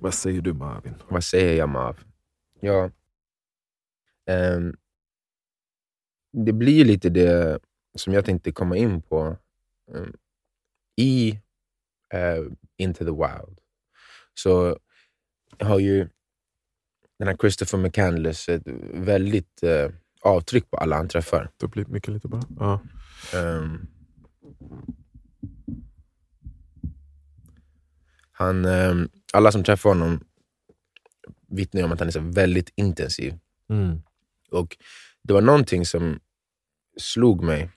Vad säger du Marvin? Vad säger jag Mav? Ja, ehm, det blir lite det som jag tänkte komma in på ehm, i eh, Into the Wild. Så har ju den här Christopher McCandless ett väldigt eh, avtryck på alla han träffar. Du blir mycket lite bara. Ja. Ehm, han, ehm, alla som träffar honom vittnar om att han är så väldigt intensiv. Mm. Och Det var någonting som slog mig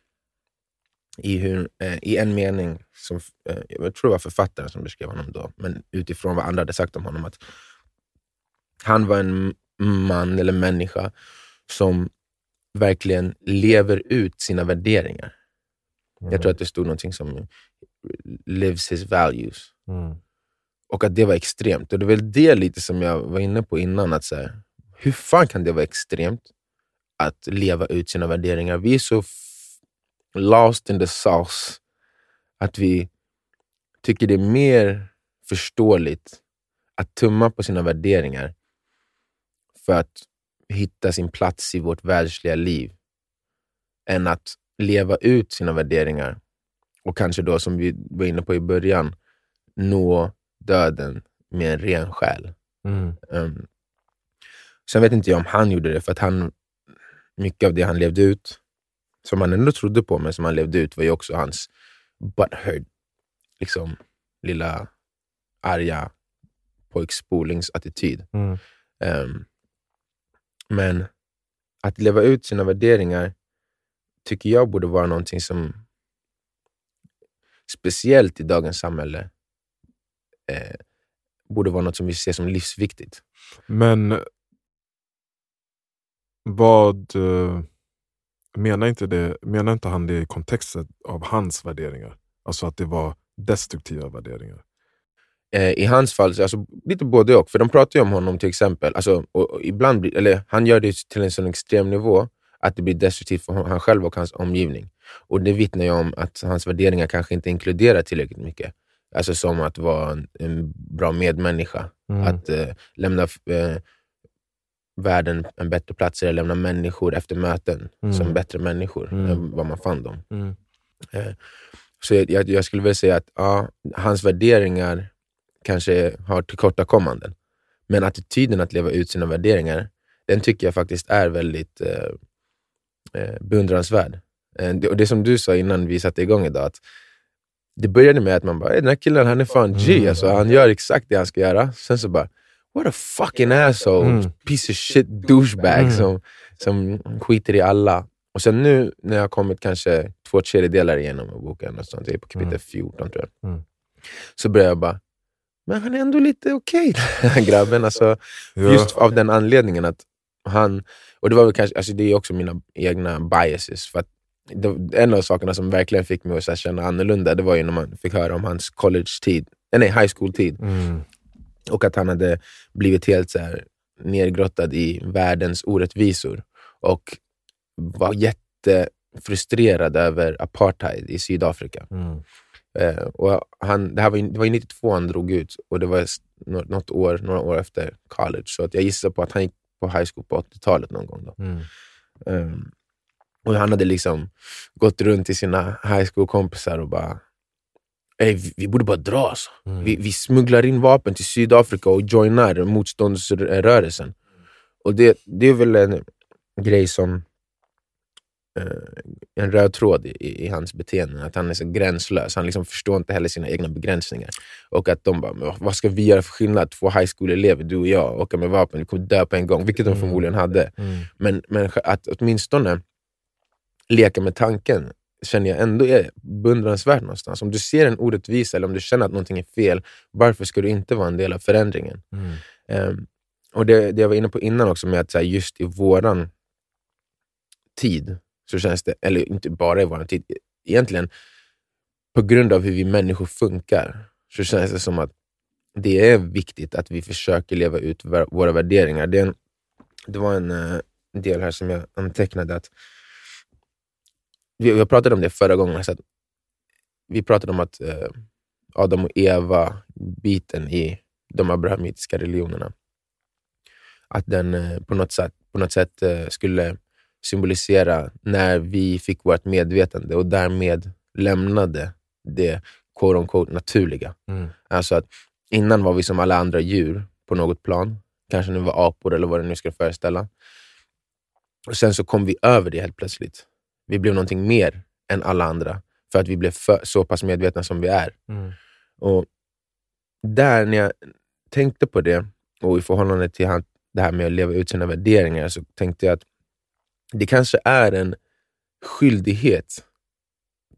i, hur, eh, i en mening, som, eh, jag tror det var författaren som beskrev honom då, men utifrån vad andra hade sagt om honom, att han var en man eller människa som verkligen lever ut sina värderingar. Jag tror att det stod någonting som lives his values. Mm. Och att det var extremt. Och det är väl det lite som jag var inne på innan. att så här, Hur fan kan det vara extremt att leva ut sina värderingar? Vi är så lost in the sauce att vi tycker det är mer förståeligt att tumma på sina värderingar för att hitta sin plats i vårt världsliga liv än att leva ut sina värderingar och kanske då, som vi var inne på i början, nå döden med en ren själ. Mm. Um, sen vet inte jag om han gjorde det, för att han, mycket av det han levde ut, som han ändå trodde på, men som han levde ut, var ju också hans butthurt, liksom lilla arga pojkspolingsattityd. Mm. Um, men att leva ut sina värderingar tycker jag borde vara någonting som, speciellt i dagens samhälle, eh, borde vara något som vi ser som livsviktigt. Men vad eh, menar inte, det, menar inte han det i kontexten av hans värderingar? Alltså att det var destruktiva värderingar? Eh, I hans fall, så alltså, lite både och. För de pratar ju om honom till exempel, alltså, och, och ibland blir, eller han gör det till en sån extrem nivå att det blir destruktivt för hon- han själv och hans omgivning. Och Det vittnar ju om att hans värderingar kanske inte inkluderar tillräckligt mycket. Alltså som att vara en, en bra medmänniska, Mm. att eh, lämna eh, världen en bättre plats, eller lämna människor efter möten Mm. som bättre människor Mm. än vad man fann dem. Mm. Eh, Så jag, jag, skulle vilja säga att ja, hans värderingar kanske har tillkortakommanden. Men attityden att leva ut sina värderingar, den tycker jag faktiskt är väldigt eh, eh, beundransvärd. Eh, och det som du sa innan vi satte igång idag, att det började med att man bara, "Ey, den här killen han är fan G, Mm. alltså, han gör exakt det han ska göra. Sen så bara, what a fucking asshole, Mm. piece of shit douchebag Mm. som, som skiter i alla. Och sen nu när jag har kommit kanske två tredjedelar igenom boken, någonstans, jag är på kapitel Mm. 14 tror jag, Mm. så börjar jag bara, men han är ändå lite okej den här grabben. Alltså, Ja. Just av den anledningen att han, och det var väl kanske, alltså det är också mina egna biases. För att det, en av sakerna som verkligen fick mig att känna annorlunda, det var ju när man fick höra om hans college-tid, eh, nej high school-tid. Mm. Och att han hade blivit helt så här, nergrottad i världens orättvisor. Och var jättefrustrerad över apartheid i Sydafrika. Mm. Eh, och han, det, här var, det var ju 92 han drog ut och det var något år, några år efter college. Så att jag gissar på att han gick på high school på 80-talet någon gång. Då. Mm. Ehm, och Han hade liksom gått runt till sina high school-kompisar och bara Ey, vi, borde bara dra alltså. Mm. Vi, vi smugglar in vapen till Sydafrika och joinar motståndsrörelsen. Och det, det är väl en grej som eh, en röd tråd i, i hans beteende, att han är så gränslös. Han liksom förstår inte heller sina egna begränsningar. Och att de bara, "Men vad ska vi göra för skillnad? Två high school-elever, du och jag, åka med vapen, vi kommer dö på en gång. Vilket de Mm. förmodligen hade. Mm. Men, men att åtminstone leka med tanken känner jag ändå är beundransvärt någonstans. Om du ser en orättvisa eller om du känner att någonting är fel, varför ska du inte vara en del av förändringen? Mm. Ehm, och det, det jag var inne på innan också, med att så här, just i våran tid, så känns det, eller inte bara i våran tid, egentligen på grund av hur vi människor funkar, så känns det som att det är viktigt att vi försöker leva ut våra- värderingar. Det, en, det var en eh, del här som jag antecknade, att vi, jag pratade om det förra gången, så vi pratade om att eh, Adam och Eva-biten i de abrahamitiska religionerna. Att den eh, på något sätt, på något sätt eh, skulle symbolisera när vi fick vårt medvetande och därmed lämnade det quote unquote, naturliga. Mm. Alltså att innan var vi som alla andra djur på något plan. Kanske nu var apor eller vad det nu ska föreställa. Och Sen så kom vi över det helt plötsligt. Vi blev någonting mer än alla andra för att vi blev för, så pass medvetna som vi är. Mm. Och där när jag tänkte på det, och i förhållande till han, det här med att leva ut sina värderingar, så tänkte jag att det kanske är en skyldighet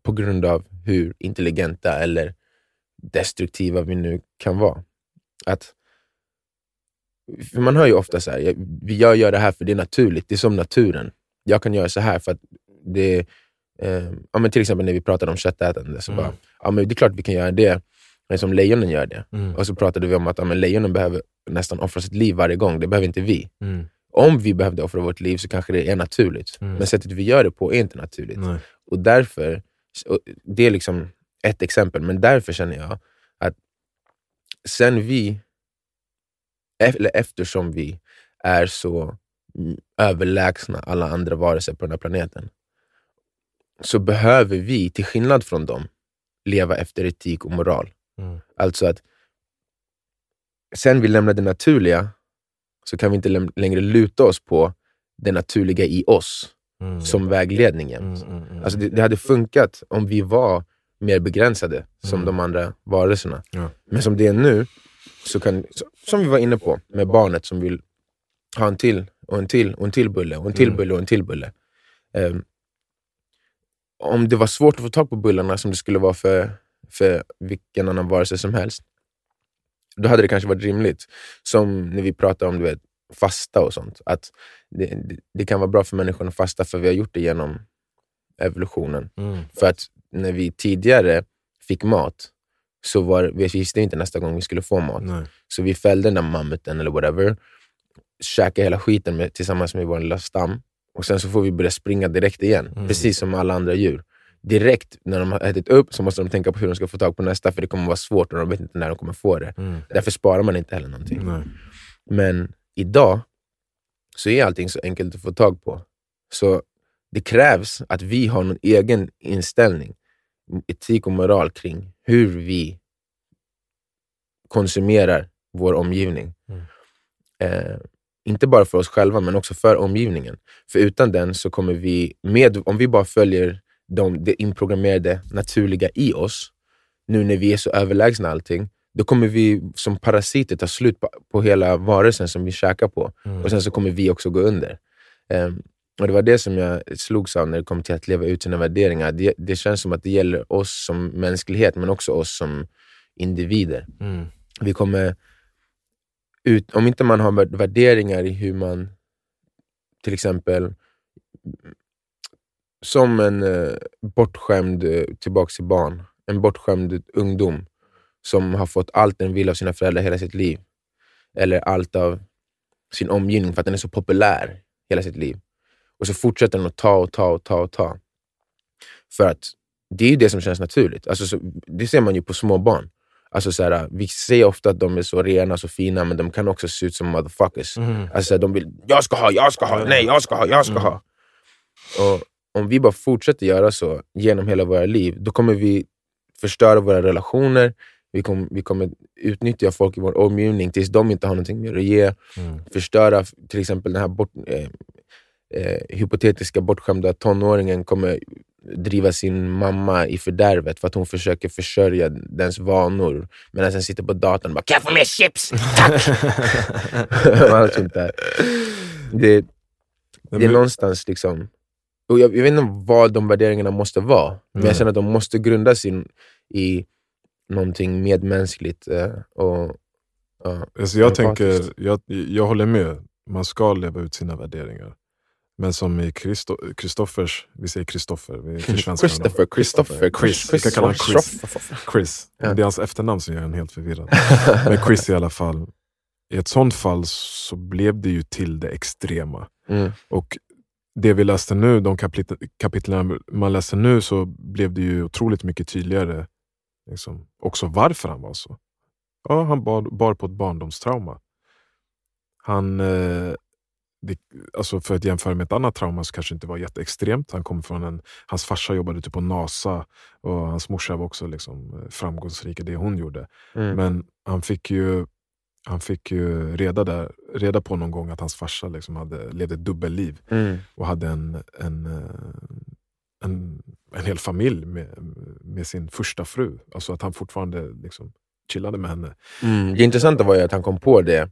på grund av hur intelligenta eller destruktiva vi nu kan vara. Att, man hör ju ofta så här, jag, jag gör det här för det är naturligt, det är som naturen. Jag kan göra så här för att det eh, ja, men Till exempel när vi pratade om köttätande, så Mm. bara, ja, men det är klart vi kan göra det, men som lejonen gör det. Mm. Och så pratade vi om att ja, men lejonen behöver nästan offra sitt liv varje gång, det behöver inte vi. Mm. Om vi behövde offra vårt liv så kanske det är naturligt, Mm. men sättet vi gör det på är inte naturligt. Nej. Och därför, och det är liksom ett exempel, men därför känner jag att sen vi, eller eftersom vi är så överlägsna alla andra varelser på den här planeten, så behöver vi, till skillnad från dem, leva efter etik och moral. Mm. Alltså att sen vi lämnar det naturliga, så kan vi inte längre luta oss på det naturliga i oss Mm. som vägledning jämt. Mm, mm, mm. Alltså det, det hade funkat om vi var mer begränsade som Mm. de andra varelserna. Ja. Men som det är nu, så kan, som vi var inne på med barnet som vill ha en till, och en till, och en till bulle, och en till bulle och en till bulle. Ehm, om det var svårt att få tag på bullarna som det skulle vara för, för vilken annan varelse som helst, då hade det kanske varit rimligt. Som när vi pratar om du vet, fasta och sånt. Att det, det, det kan vara bra för människan att fasta för vi har gjort det genom evolutionen. Mm. För att när vi tidigare fick mat, så var, vi visste inte nästa gång vi skulle få mat. Nej. Så vi fällde den där mammuten eller whatever, käkade hela skiten med, tillsammans med vår lilla stam och sen så får vi börja springa direkt igen. Mm. Precis som alla andra djur. Direkt när de har ätit upp så måste de tänka på hur de ska få tag på nästa, för det kommer vara svårt och de vet inte när de kommer få det. Mm. Därför sparar man inte heller någonting. Nej. Men idag så är allting så enkelt att få tag på. Så det krävs att vi har någon egen inställning, etik och moral kring hur vi konsumerar vår omgivning. Mm. Eh, inte bara för oss själva, men också för omgivningen. För utan den så kommer vi, med, om vi bara följer de, det inprogrammerade naturliga i oss, nu när vi är så överlägsna allting, då kommer vi som parasiter ta slut på, på hela varelsen som vi käkar på. Mm. Och sen så kommer vi också gå under. Ehm, och Det var det som jag slogs av när det kom till att leva ut sina värderingar. Det, det känns som att det gäller oss som mänsklighet, men också oss som individer. Mm. Vi kommer ut, om inte man har värderingar i hur man, till exempel, som en eh, bortskämd, tillbaka tillbaks till barn, en bortskämd ungdom som har fått allt den vill av sina föräldrar hela sitt liv. Eller allt av sin omgivning för att den är så populär hela sitt liv. Och så fortsätter den att ta och ta och ta och ta. För att det är ju det som känns naturligt. Alltså, så, det ser man ju på små barn. Alltså, så här, vi säger ofta att de är så rena så fina, men de kan också se ut som motherfuckers. Mm. Alltså, här, de vill, jag ska ha, jag ska ha, nej, jag ska ha, jag ska Mm. ha. Och om vi bara fortsätter göra så genom hela våra liv, då kommer vi förstöra våra relationer, vi kommer, vi kommer utnyttja folk i vår omgivning tills de inte har någonting mer att ge. Mm. Förstöra till exempel den här bort, eh, eh, hypotetiska bortskämda tonåringen kommer driva sin mamma i fördärvet för att hon försöker försörja dens vanor medan den sitter på datorn och bara “Kan jag få mer chips? Tack!” Och allt sånt där. Det, det är Men- någonstans liksom... Och jag, jag vet inte vad de värderingarna måste vara, men Nej. jag känner att de måste grundas in, i någonting medmänskligt. Eh, och, ja. Alltså jag, Empatiskt. tänker, jag, jag håller med, man ska leva ut sina värderingar. Men som i Kristoffers, vi säger Kristoffer, vi. Christopher, Christopher, Chris, vi kan kalla honom Chris. Chris. Ja. Det är hans efternamn som gör en helt förvirrad. Men Chris i alla fall. I ett sånt fall så blev det ju till det extrema. Mm. Och det vi läste nu, de kapitel, kapitlen man läser nu, så blev det ju otroligt mycket tydligare liksom, också varför han var så. Ja, han bar, bar på ett barndomstrauma. Han, eh, det, alltså för att jämföra med ett annat trauma så kanske det inte var jätteextremt. Han kom från en, hans farsa jobbade typ på NASA och hans morsa var också liksom eh, framgångsrik i det hon gjorde. Mm. Men han fick ju, han fick ju reda, där, reda på någon gång att hans farsa liksom hade, levde ett dubbelliv Mm. och hade en, en, eh, en, en hel familj med, med sin första fru. Alltså att han fortfarande liksom chillade med henne. Mm. Det intressanta var ju att han kom på det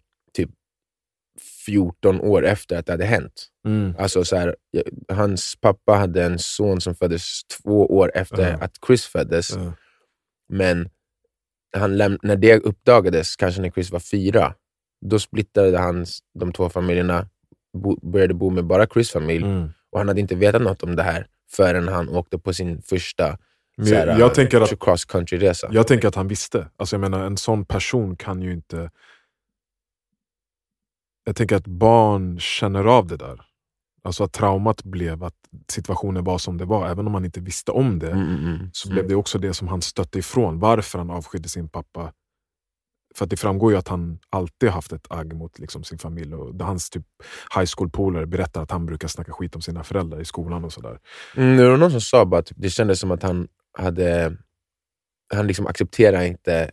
14 år efter att det hade hänt. Alltså så här, hans pappa hade en son som föddes två år efter Ja. att Chris föddes. Ja. Men han när det uppdagades, kanske när Chris var fyra, då splittrade han de två familjerna, bo- började bo med bara Chris familj. Mm. Och han hade inte vetat något om det här förrän han åkte på sin första här, jag, jag, tänker att, cross country-resa. jag tänker att han visste. Alltså jag menar, en sån person kan ju inte... Jag tänker att barn känner av det där. Alltså att traumat blev att situationen var som det var. Även om han inte visste om det, Mm, mm, mm. så blev det också det som han stötte ifrån. Varför han avskydde sin pappa. För att det framgår ju att han alltid haft ett agg mot liksom sin familj. Och hans typ high school-polare berättar att han brukar snacka skit om sina föräldrar i skolan och sådär. Mm, det var någon som sa att det kändes som att han hade han liksom accepterar inte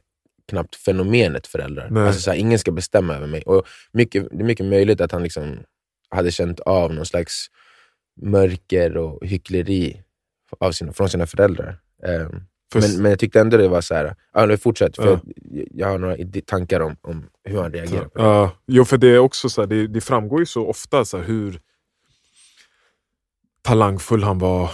knappt fenomenet föräldrar. Nej. Alltså så här, ingen ska bestämma över mig. Och mycket, det är mycket möjligt att han liksom hade känt av någon slags mörker och hyckleri av sina, från sina föräldrar. För men, men jag tyckte ändå det var så här, ja, fortsätt, för Ja. jag, jag har några tankar om, om hur han reagerar på det. Ja, jo, för det är också så här, det, det framgår ju så ofta så här, hur talangfull han var.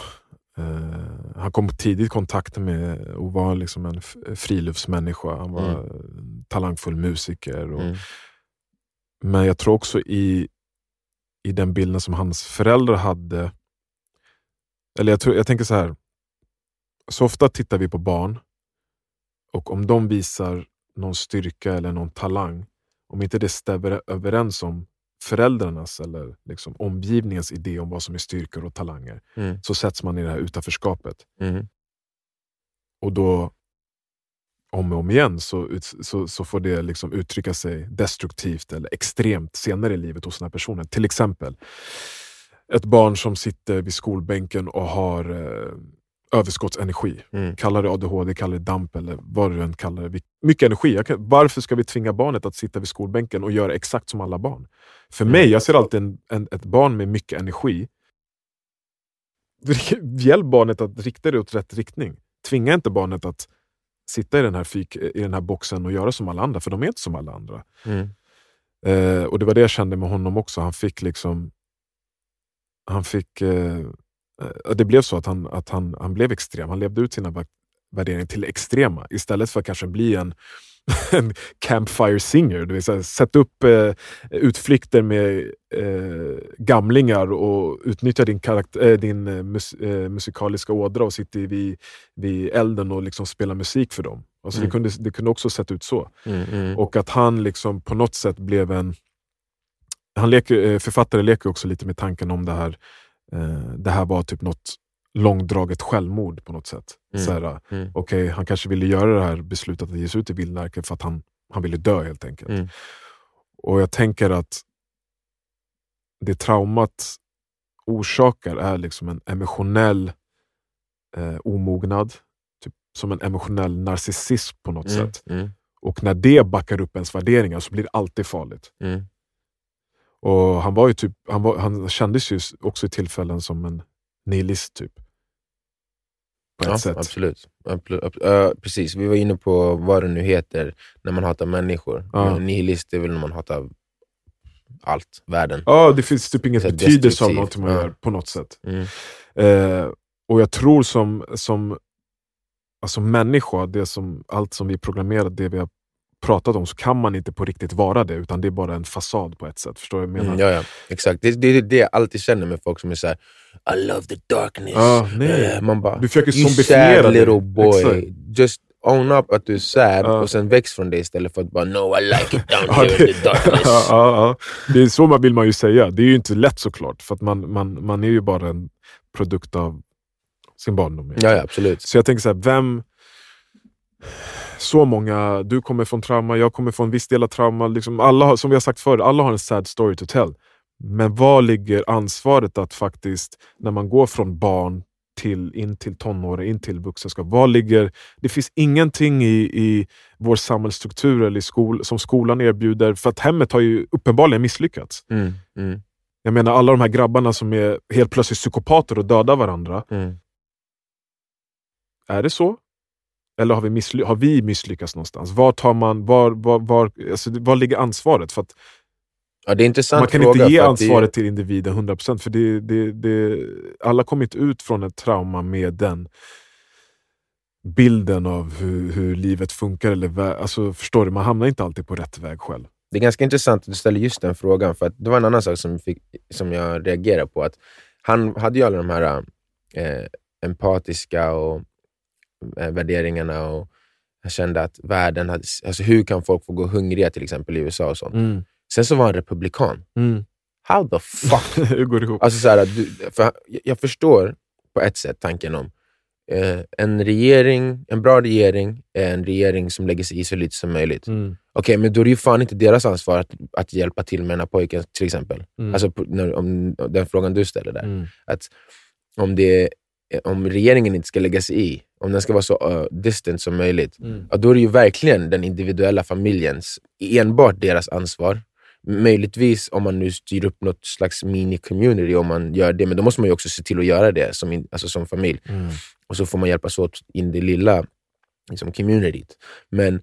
Eh, han kom tidigt i kontakt med och var liksom en friluftsmänniska. Han var en talangfull musiker. Och, Mm. Men jag tror också i, i den bilden som hans föräldrar hade. Eller jag, tror, jag tänker så här. Så ofta tittar vi på barn och om de visar någon styrka eller någon talang, om inte det stämmer överens om föräldrarnas eller liksom omgivningens idé om vad som är styrkor och talanger, Mm. så sätts man i det här utanförskapet. Mm. Och då, om och om igen, så, så, så får det liksom uttrycka sig destruktivt eller extremt senare i livet hos den här personen. Till exempel ett barn som sitter vid skolbänken och har eh, överskottsenergi. Mm. Kalla det ADHD, kalla det DAMP eller vad du än kallar det. Mycket energi. Kan, varför ska vi tvinga barnet att sitta vid skolbänken och göra exakt som alla barn? För Mm. mig, jag ser alltid en, en, ett barn med mycket energi. Hjälp barnet att rikta det åt rätt riktning. Tvinga inte barnet att sitta i den här, fyk, i den här boxen och göra som alla andra, för de är inte som alla andra. Mm. Eh, och det var det jag kände med honom också. Han fick liksom... Han fick... Eh, det blev så att, han, att han, han blev extrem. Han levde ut sina värderingar till extrema. Istället för att kanske bli en, en campfire singer. Det vill säga, sätt upp eh, utflykter med eh, gamlingar och utnyttja din, karakt- eh, din eh, mus- eh, musikaliska ådra och sitta vid, vid elden och liksom spela musik för dem. Alltså Mm. det, kunde, det kunde också sett ut så. Mm. Mm. Och att han liksom på något sätt blev en... Han leker, eh, författare leker också lite med tanken om det här. Eh, det här var typ något långdraget självmord på något sätt. Mm. Så här, Mm. okej, han kanske ville göra det här beslutet att ge sig ut i vildmarken för att han, han ville dö helt enkelt. Mm. Och jag tänker att det traumat orsakar är liksom en emotionell eh, omognad. Typ som en emotionell narcissism på något Mm. sätt. Mm. Och när det backar upp ens värderingar så blir det alltid farligt. Och han, var ju typ, han, var, han kändes ju också i tillfällen som en nihilist. Typ. På ett Ja, sätt. absolut. Absolut. Ab- ja, precis, vi var inne på vad det nu heter när man hatar människor. Ja. Nihilist är väl när man hatar allt, världen. Ja, det finns typ här betydelse av någonting man ja. gör på något sätt. Mm. Eh, och jag tror som, som alltså människa, det som, allt som vi är programmerade, det vi har pratat om, så kan man inte på riktigt vara det, utan det är bara en fasad på ett sätt. Förstår du vad jag menar? Mm, ja, ja, exakt. Det är det, det jag alltid känner med folk som är såhär I love the darkness. Ja, nej. Eh, Man bara, you sad little boy. Exakt. Just own up att du är sad Ja. och sen väx från det istället för att bara no I like it down here det- in the darkness. ja, ja, ja. Det är så man vill man ju säga. Det är ju inte lätt såklart, för att man, man, man är ju bara en produkt av sin barndom. ja, ja, absolut. Så jag tänker så här, vem... så många, du kommer från trauma, jag kommer från viss del av trauma. Liksom alla som vi har sagt förr, alla har en sad story to tell. Men var ligger ansvaret att faktiskt, när man går från barn till, in till tonåren, in till vuxenskap. Var ligger, det finns ingenting i, i vår samhällsstruktur eller i skol, som skolan erbjuder, för att hemmet har ju uppenbarligen misslyckats. Mm, mm, Jag menar alla de här grabbarna som är helt plötsligt psykopater och dödar varandra. mm. Är det så? Eller har vi, missly har vi misslyckats någonstans? Var, tar man, var, var, var, alltså, var ligger ansvaret? För att Ja, man kan fråga. inte ge att det- ansvaret till individen 100% för det, det, det, alla kommer inte ut från ett trauma med den bilden av hur, hur livet funkar. Eller, alltså, förstår du? Man hamnar inte alltid på rätt väg själv. Det är ganska intressant att du ställer just den frågan, för det var en annan sak som, fick, som jag reagerade på. att Han hade ju alla de här eh, empatiska och, värderingarna och jag kände att världen hade... Alltså hur kan folk få gå hungriga till exempel i USA och sånt? Sen så var han republikan. How the fuck? hur går det ihop? Alltså så här, du, för jag- förstår på ett sätt tanken om eh, en regering, en bra regering är en regering som lägger sig i så lite som möjligt. Mm. Okej, men då är det ju fan inte deras ansvar att, att hjälpa till med den här pojken till exempel. Mm. Alltså när, om den frågan du ställer där. Mm. Att om, det, om regeringen inte ska lägga sig i, om den ska vara så uh, distant som möjligt, Mm. ja, då är det ju verkligen den individuella familjens, enbart deras ansvar. Möjligtvis om man nu styr upp något slags mini-community, om man gör det, men då måste man ju också se till att göra det som, in, alltså som familj. Mm. Och så får man hjälpas åt in det lilla liksom communityt. Men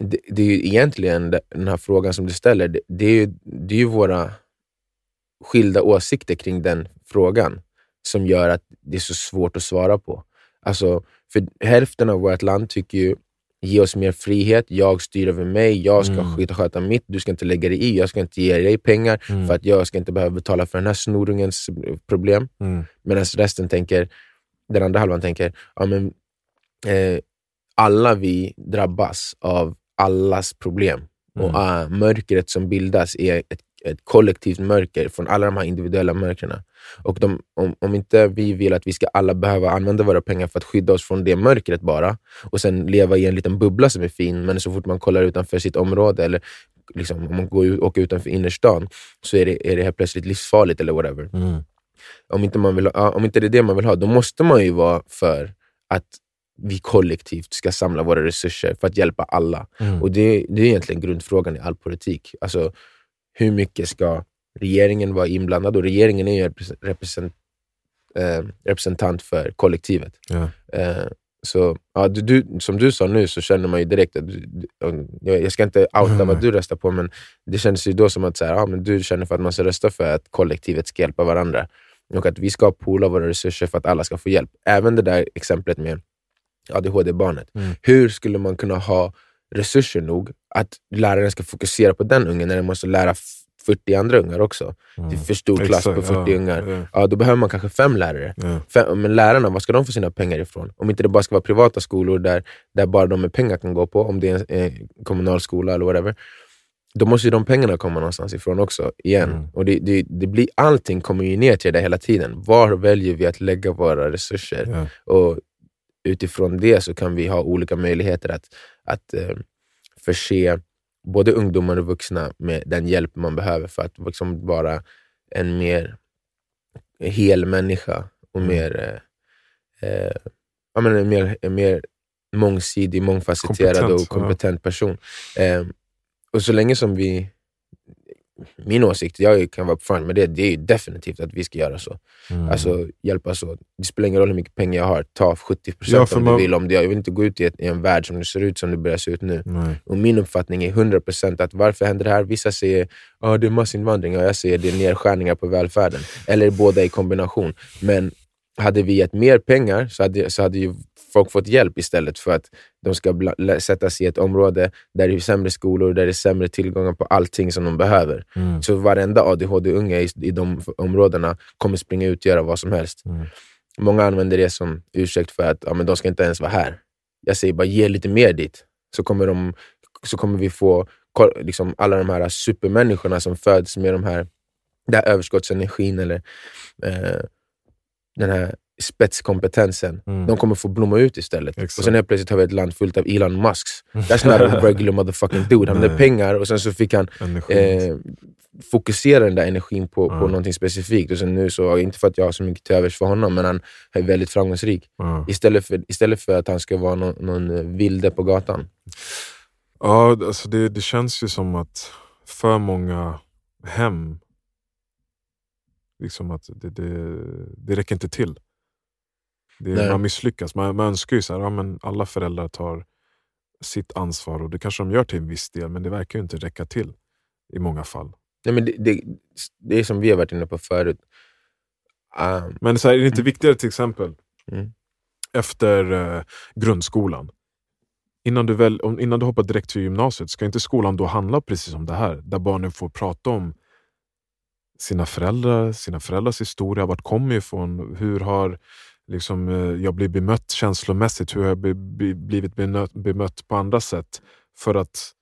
det, det är ju egentligen den här frågan som du ställer, det, det, är, ju, det är ju våra skilda åsikter kring den frågan som gör att det är så svårt att svara på. Alltså, för hälften av vårt land tycker ju ge oss mer frihet, jag styr över mig, jag ska Mm. sköta, mitt, du ska inte lägga dig i, jag ska inte ge dig pengar Mm. för att jag ska inte behöva betala för den här snorungens problem. Mm. Medan resten tänker, den andra halvan tänker, ja, men, eh, alla vi drabbas av allas problem. Mm. Och ah, mörkret som bildas är ett, ett kollektivt mörker från alla de här individuella mörkren. Och de, om, om inte vi vill att vi ska alla behöva använda våra pengar för att skydda oss från det mörkret bara, och sen leva i en liten bubbla som är fin, men så fort man kollar utanför sitt område, eller liksom, om man går ut, åker utanför innerstan, så är det, är det helt plötsligt livsfarligt eller whatever Mm. om inte, man vill ha, om inte det är det man vill ha, då måste man ju vara för att vi kollektivt ska samla våra resurser för att hjälpa alla. Mm. Och det, det är egentligen grundfrågan i all politik. Alltså, hur mycket ska regeringen vara inblandad? Och regeringen är ju en represen- represent, eh, representant för kollektivet. Ja. Eh, så ja, du, du, som du sa nu så känner man ju direkt att du, jag ska inte outa Mm. vad du röstar på, men det kändes ju då som att så här, ja, men du känner för att man ska rösta för att kollektivet ska hjälpa varandra. Och att vi ska poola våra resurser för att alla ska få hjälp. Även det där exemplet med ADHD-barnet. Mm. Hur skulle man kunna ha resurser nog att läraren ska fokusera på den ungen när den måste lära f- 40 andra ungar också? Det är Mm. för stor klass på Exakt, 40 ja, ungar. ja, Ja, då behöver man kanske fem lärare. ja. Fem, men lärarna, var ska de få sina pengar ifrån? Om inte det bara ska vara privata skolor där, där bara de med pengar kan gå på, om det är en eh, kommunal skola eller whatever, då måste ju de pengarna komma någonstans ifrån också. igen. Mm. Och det, det, det blir, Allting kommer ju ner till det hela tiden. Var väljer vi att lägga våra resurser? Och utifrån det så kan vi ha olika möjligheter att, att eh, förse både ungdomar och vuxna med den hjälp man behöver för att liksom vara en mer hel människa och Mm. mer, eh, eh, ja, men en mer, en mer mångsidig, mångfacetterad Kompetent, och kompetent person. Eh, och så länge som vi min åsikt, jag kan vara upfront med det, det är ju definitivt att vi ska göra så. Mm. Alltså hjälpas åt. Det spelar ingen roll hur mycket pengar jag har, ta 70% Ja, om man- du vill. Om det, jag vill inte gå ut i, ett, i en värld som det ser ut som det börjar se ut nu. Nej. Och min uppfattning är 100% att varför händer det här? Vissa säger att det är massinvandring och jag säger det är nedskärningar på välfärden. Eller båda i kombination. Men hade vi gett mer pengar så hade, så hade ju folk fått hjälp istället för att de ska sättas i ett område där det är sämre skolor, där det är sämre tillgångar på allting som de behöver. Mm. Så varenda ADHD-unge i, i de områdena kommer springa ut och göra vad som helst. Mm. Många använder det som ursäkt för att ja, men de ska inte ens vara här. Jag säger bara ge lite mer dit, så kommer, de, så kommer vi få liksom, alla de här supermänniskorna som föds med de här, den här överskottsenergin eller eh, den här spetskompetensen, Mm. de kommer få blomma ut istället. Exakt. Och sen helt plötsligt har vi ett land fullt av Elon Musks. That's not a regular motherfucking dude. Han hade pengar och sen så fick han eh, fokusera den där energin på, på Ja. någonting specifikt. Och sen nu så, inte för att jag har så mycket till övers för honom, men han är väldigt framgångsrik. ja. Istället för, istället för att han ska vara någon, någon eh, vilde på gatan. Ja, alltså det, det känns ju som att för många hem, liksom att det, det, det räcker inte till. Det, man misslyckas. Man, man önskar ju så här, ja, men alla föräldrar tar sitt ansvar och det kanske de gör till en viss del, men det verkar ju inte räcka till i många fall. Nej, men det, det, det är som vi har varit inne på förut. Um, Men så här, är det inte viktigare till exempel Mm. efter eh, grundskolan, innan du, väl, om, innan du hoppar direkt till gymnasiet, ska inte skolan då handla precis om det här? Där barnen får prata om sina föräldrar, sina föräldrars historia, vart kommer ifrån, hur har liksom, eh, jag blivit bemött känslomässigt, hur jag blivit bemött, på andra sätt för att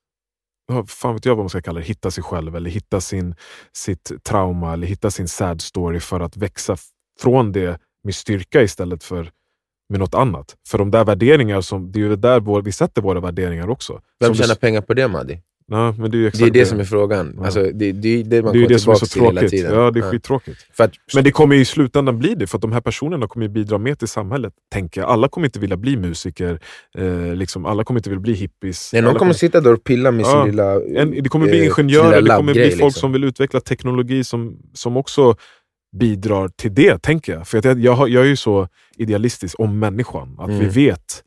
fan vet jag vad man ska kalla det, hitta sig själv eller hitta sin, sitt trauma eller hitta sin sad story för att växa från det med styrka istället för med något annat. För de där värderingar, som, det är ju där vi sätter våra värderingar också. vem Som tjänar pengar på det Maddi? Nej, men det är ju Det exakt är det som är frågan. Ja. Alltså, det, det är det man det kommer det som är så tillbaka till hela tråkigt. tiden. Ja, det är skittråkigt. För att, Men det kommer ju i slutändan bli det, för att de här personerna kommer bidra mer till samhället. Tänker jag. Alla kommer inte vilja bli musiker, eh, liksom, alla kommer inte vilja bli hippies. nej, någon kommer sitta där och pilla med Ja, sin lilla... En, det kommer bli eh, ingenjörer, det kommer bli folk liksom. som vill utveckla teknologi som, som också bidrar till det, tänker jag. För jag, jag, jag är ju så idealistisk om människan, att Mm. vi vet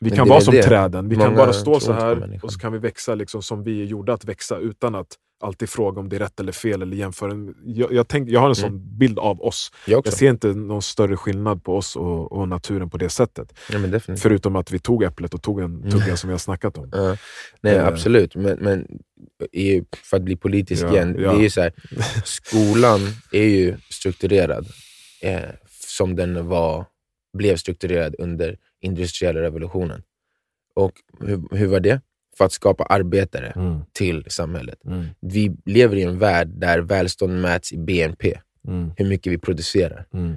vi Men kan vara som det. träden, vi kan Många bara stå så här och så kan vi växa liksom som vi är gjorda att växa utan att alltid fråga om det är rätt eller fel eller jämföra. Jag, jag, tänk, jag har en sån bild av oss. Jag. Jag ser inte någon större skillnad på oss och, och naturen på det sättet. Ja. Förutom att vi tog äpplet och tog en Mm. tugga som vi har snackat om. Ja. Nej, Eh. absolut. Men, men i, för att bli politisk Ja, igen, det är ju så här, skolan är ju strukturerad eh, som den var, blev strukturerad under industriella revolutionen. Och hur, hur var det? För att skapa arbetare Mm, till samhället. mm, Vi lever i en värld där välstånd mäts i BNP, mm, hur mycket vi producerar. mm.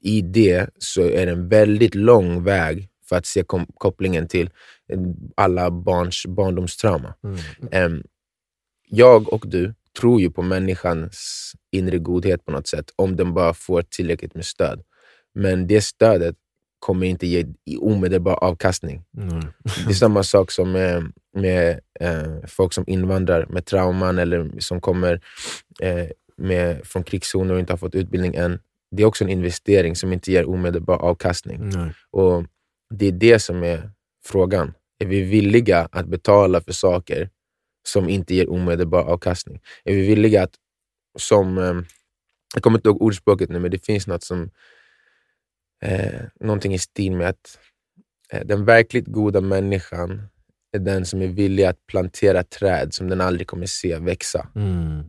I det så är det en väldigt lång väg för att se kopplingen till eh, alla barns barndomstrauma. Em, jag och du tror ju på människans inre godhet på något sätt, om den bara får tillräckligt med stöd. Men det stödet kommer inte ge omedelbar avkastning. Nej. Det är samma sak som med, med eh, folk som invandrar med trauman eller som kommer eh, med, från krigszoner och inte har fått utbildning än. Det är också en investering som inte ger omedelbar avkastning. Nej. Och Det är det som är frågan. Är vi villiga att betala för saker som inte ger omedelbar avkastning? Är vi villiga att, som, eh, jag kommer inte ihåg ordspråket nu, men det finns något som, eh, någonting i stil med att eh, den verkligt goda människan är den som är villig att plantera träd som den aldrig kommer se växa. Mm.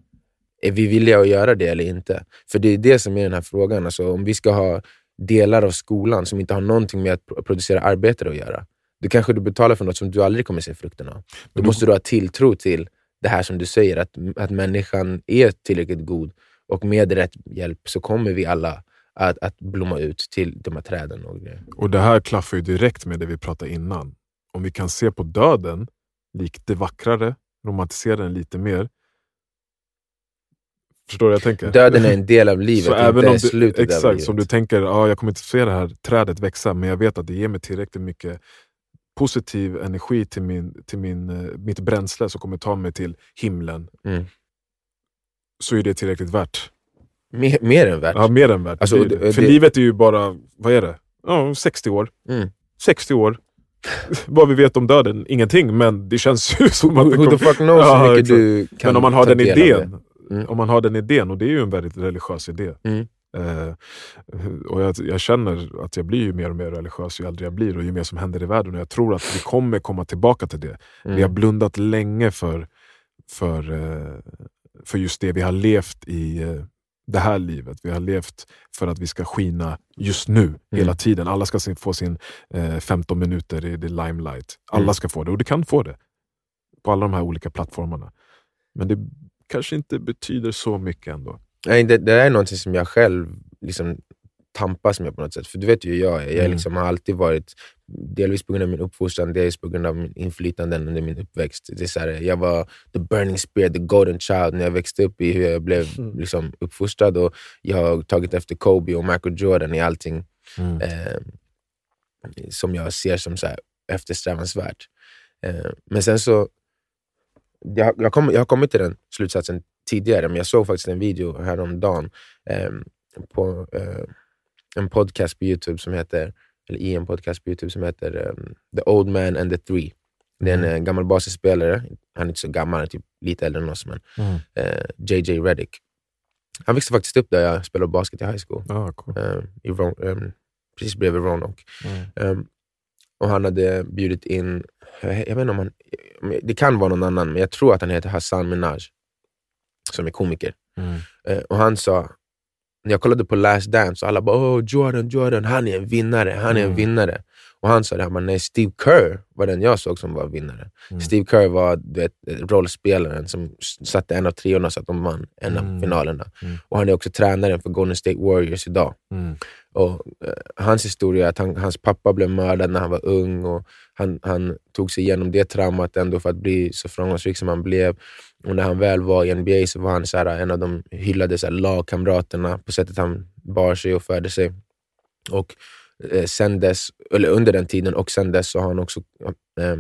Är vi villiga att göra det eller inte? För det är det som är den här frågan. Alltså, om vi ska ha delar av skolan som inte har någonting med att pro- producera arbetare att göra, då kanske du betalar för något som du aldrig kommer se frukten av. Då då- måste du ha tilltro till det här som du säger, att, att människan är tillräckligt god och med rätt hjälp så kommer vi alla att, att blomma ut till de här träden. Och grejer. Och det här klaffar ju direkt med det vi pratade innan. Om vi kan se på döden likt det vackrare, romantisera den lite mer. Förstår du jag tänker? Döden är en del av livet, Så inte även om du, slutet av exakt, livet. som du tänker, ja, jag kommer inte se det här trädet växa, men jag vet att det ger mig tillräckligt mycket positiv energi till, min, till min, eh, mitt bränsle som kommer ta mig till himlen. Mm. Så är det tillräckligt värt. Mer, mer än värt. Ja, mer än värt. Alltså, Det För det- livet är ju bara, vad är det? Ja, 60 år. Mm. 60 år. Vad vi vet om döden? Ingenting, men det känns ju som att det Who the fuck knows Ja, hur mycket du kan Men om man har den idén. Mm. om man har den idén, och det är ju en väldigt religiös idé. Mm. Eh, och jag, jag känner att jag blir ju mer och mer religiös ju äldre jag blir och ju mer som händer i världen. Och jag tror att vi kommer komma tillbaka till det. Mm. Vi har blundat länge för, för, eh, för just det. Vi har levt i eh, det här livet. Vi har levt för att vi ska skina just nu, hela tiden. Alla ska få sin eh, 15 minuter i the limelight. Alla Mm. ska få det, och du kan få det. På alla de här olika plattformarna. Men det kanske inte betyder så mycket ändå. Nej, det, det är någonting som jag själv liksom tampas med på något sätt. För du vet ju hur jag är. Jag Mm. liksom har alltid varit, delvis på grund av min uppfostran, delvis på grund av min inflytande under min uppväxt. Det är så här, jag var the burning spear, the golden child när jag växte upp i hur jag blev Mm. liksom, uppfostrad. Och jag har tagit efter Kobe och Michael Jordan i allting Mm. eh, som jag ser som så här eftersträvansvärt. Eh, men sen så, jag, jag, kom, jag har kommit till den slutsatsen tidigare, men jag såg faktiskt en video häromdagen eh, på eh, en podcast på Youtube som heter, eller i en podcast på Youtube som heter eh, The Old Man and the Three. Det är en Mm. eh, gammal basketspelare, han är inte så gammal, typ lite äldre än oss, men Mm. eh, JJ Redick. Han växte faktiskt upp där jag spelade basket i high school, Ah, cool. eh, i Ron, eh, precis bredvid Roanoke. Mm. Um, och han hade bjudit in, jag, vet inte om han, det kan vara någon annan, men jag tror att han heter Hassan Minaj, som är komiker. Mm. Eh, och han sa, när jag kollade på Last Dance, och alla bara oh, Jordan, Jordan, han är en vinnare, han är en Mm. vinnare. Och han sa det, han bara, nej Steve Kerr var den jag såg som var vinnare. Mm. Steve Kerr var du vet, rollspelaren som satte en av treorna så att de vann en av Mm. finalerna. Mm. Och han är också tränaren för Golden State Warriors idag. Mm. Och, eh, hans historia är att han, hans pappa blev mördad när han var ung och han, han tog sig igenom det traumat ändå för att bli så framgångsrik som han blev. Och när han väl var i NBA så var han så här, en av de hyllade så här, lagkamraterna på sättet han bar sig och förde sig. Och eh, sen dess, eller under den tiden och sen dess så har han också eh,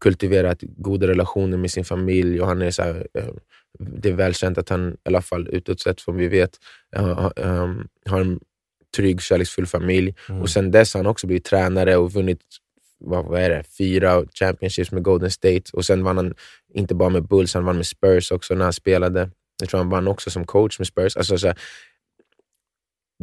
kultiverat goda relationer med sin familj och han är så här, eh, det är välkänt att han, i alla fall utåt sett som vi vet, eh, eh, har en trygg, kärleksfull familj. Mm. Och sen dess har han också blivit tränare och vunnit vad, vad är det, fyra championships med Golden State. Och sen vann han inte bara med Bulls, han vann med Spurs också när han spelade. Jag tror han vann också som coach med Spurs. Alltså, så här,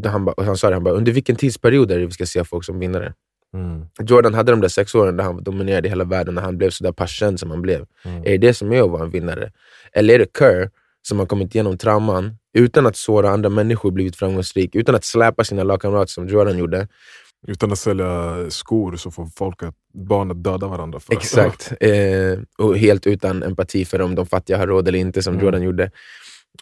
han, ba, han sa det, han bara, under vilken tidsperiod är det vi ska se folk som vinnare? Mm. Jordan hade de där sex åren där han dominerade hela världen, när han blev så där pass känd som han blev. Mm. Är det det som är att vara en vinnare? Eller är det Kerr som har kommit igenom trauman utan att såra andra människor blivit framgångsrik, utan att släpa sina lagkamrater som Jordan gjorde? Utan att sälja skor så får folk att barn att döda varandra. För. Exakt. Eh, och helt utan empati för om de fattiga har råd eller inte, som Mm. Jordan gjorde.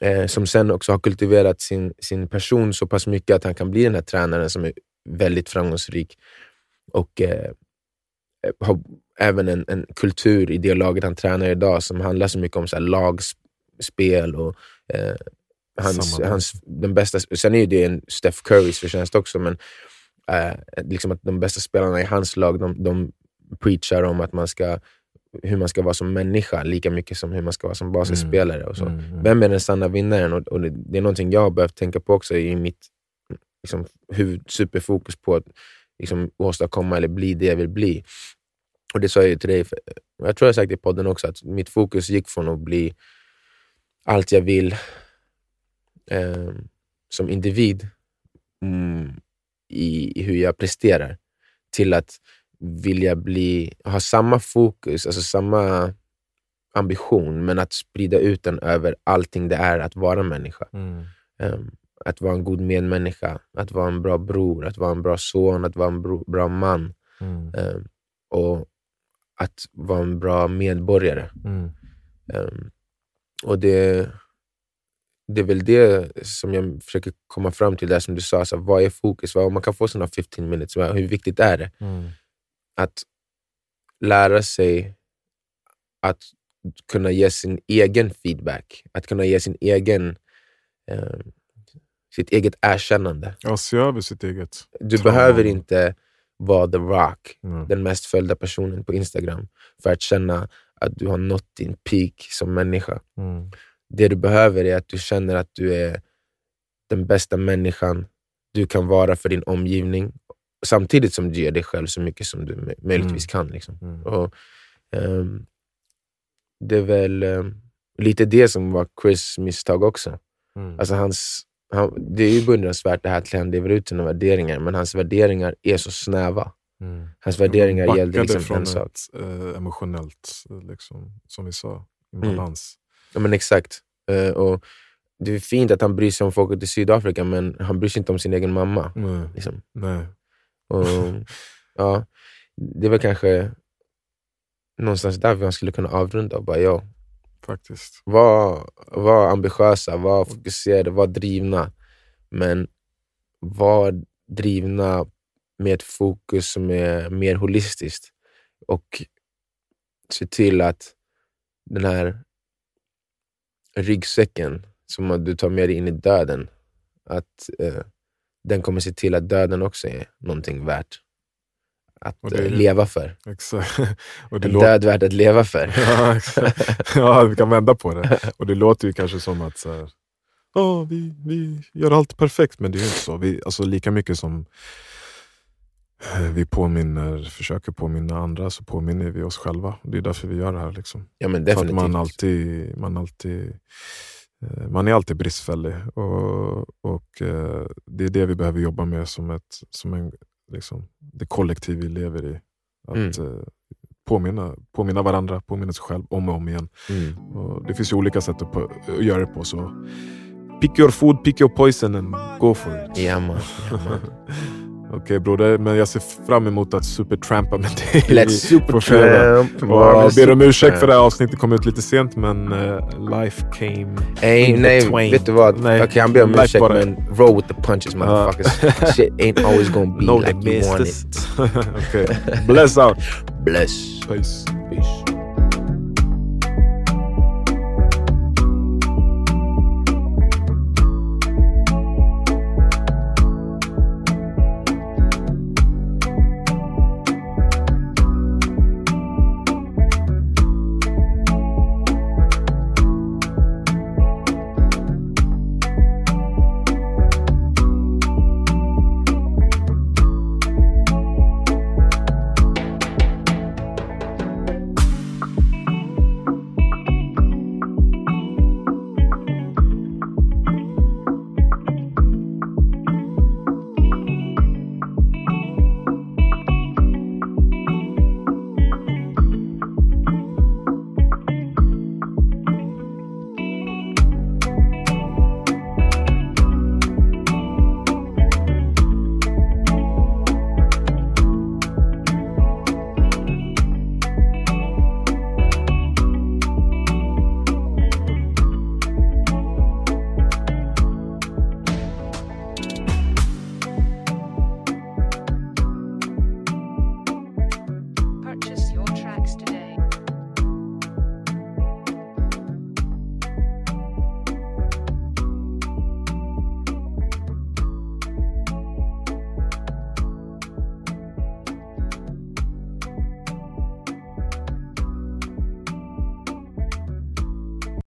Eh, som sen också har kultiverat sin, sin person så pass mycket att han kan bli den här tränaren som är väldigt framgångsrik. Och eh, har även en, en kultur i det laget han tränar idag som handlar så mycket om så här lagspel och eh, hans, hans, den bästa, sen är det en Steph Currys förtjänst också, men eh, liksom att de bästa spelarna i hans lag, de, de preachar om att man ska, hur man ska vara som människa lika mycket som hur man ska vara som basketspelare. Och så. Mm, mm. Vem är den sanna vinnaren? Och, och det, det är någonting jag har behövt tänka på också i mitt liksom, huvud, superfokus på att liksom, åstadkomma eller bli det jag vill bli. Och det sa jag ju till dig, för, jag tror jag sagt det i podden också, att mitt fokus gick från att bli allt jag vill eh, som individ mm, i, i hur jag presterar, till att vilja bli, ha samma fokus, alltså samma ambition, men att sprida ut den över allting det är att vara människa. Mm. Ehm, att vara en god medmänniska, att vara en bra bror, att vara en bra son, att vara en bro, bra man Mm. ehm, och att vara en bra medborgare. Mm. Ehm, och det, det är väl det som jag försöker komma fram till, där som du sa, så vad är fokus? Vad, om man kan få sina 15 minutes, hur viktigt är det? Mm. Att lära sig att kunna ge sin egen feedback, att kunna ge sin egen, eh, sitt eget erkännande. Ja, se över sitt eget. Du Trauma. behöver inte vara the rock, Mm. den mest följda personen på Instagram, för att känna att du har nått din peak som människa. Mm. Det du behöver är att du känner att du är den bästa människan du kan vara för din omgivning, samtidigt som du ger dig själv så mycket som du mö- möjligtvis kan. Liksom. Mm. Och, ehm, det är väl ehm, lite det som var Chris misstag också. Mm. Alltså hans, han, det är ju beundransvärt det här att han lever ut sina värderingar, men hans värderingar är så snäva. Mm. Hans värderingar Backade gällde liksom från en sak. ett eh, emotionellt, liksom, som vi sa, i Mm. balans. Ja, men exakt. Eh, och det är fint att han bryr sig om folket i Sydafrika, men han bryr sig inte om sin egen mamma. Nej. Liksom. Nej. Och, ja, det väl kanske någonstans där man skulle kunna avrunda och bara, ja, Faktiskt. var, var ambitiösa, var fokuserade, var drivna. Men var drivna med ett fokus som är mer holistiskt och se till att den här ryggsäcken som du tar med dig in i döden, att eh, den kommer se till att döden också är någonting värt att är eh, leva för. Exakt. Och det En död värd att leva för. ja, exakt. ja, vi kan vända på det. Och det låter ju kanske som att så här, "Ja, vi, vi gör allt perfekt, men det är ju inte så. Vi, alltså, lika mycket som eh, vi påminner, försöker påminna andra så påminner vi oss själva. Det är därför vi gör det här. Liksom. Ja, men För att definitivt. man, alltid, man, alltid, man är alltid bristfällig. Och, och eh, Det är det vi behöver jobba med som, ett, som en, liksom, det kollektiv vi lever i. Att eh, påminna, påminna varandra, påminna sig själv om och om igen. Mm. Och det finns ju olika sätt att, på, att göra det på. Så pick your food, pick your poison and go for it. Ja, man. Ja, man. Okej broder, men jag ser fram emot att supertrampa med dig Let's supertramp. Och ber om ursäkt för det här avsnittet kom ut lite sent men eh, life came Nej, in nej, between. vet du vad? Nej, Okej, han ber om ursäkt, bara- men roll with the punches motherfuckers. Shit ain't always gonna be No, like you want it. okay. Bless out. Bless. Peace.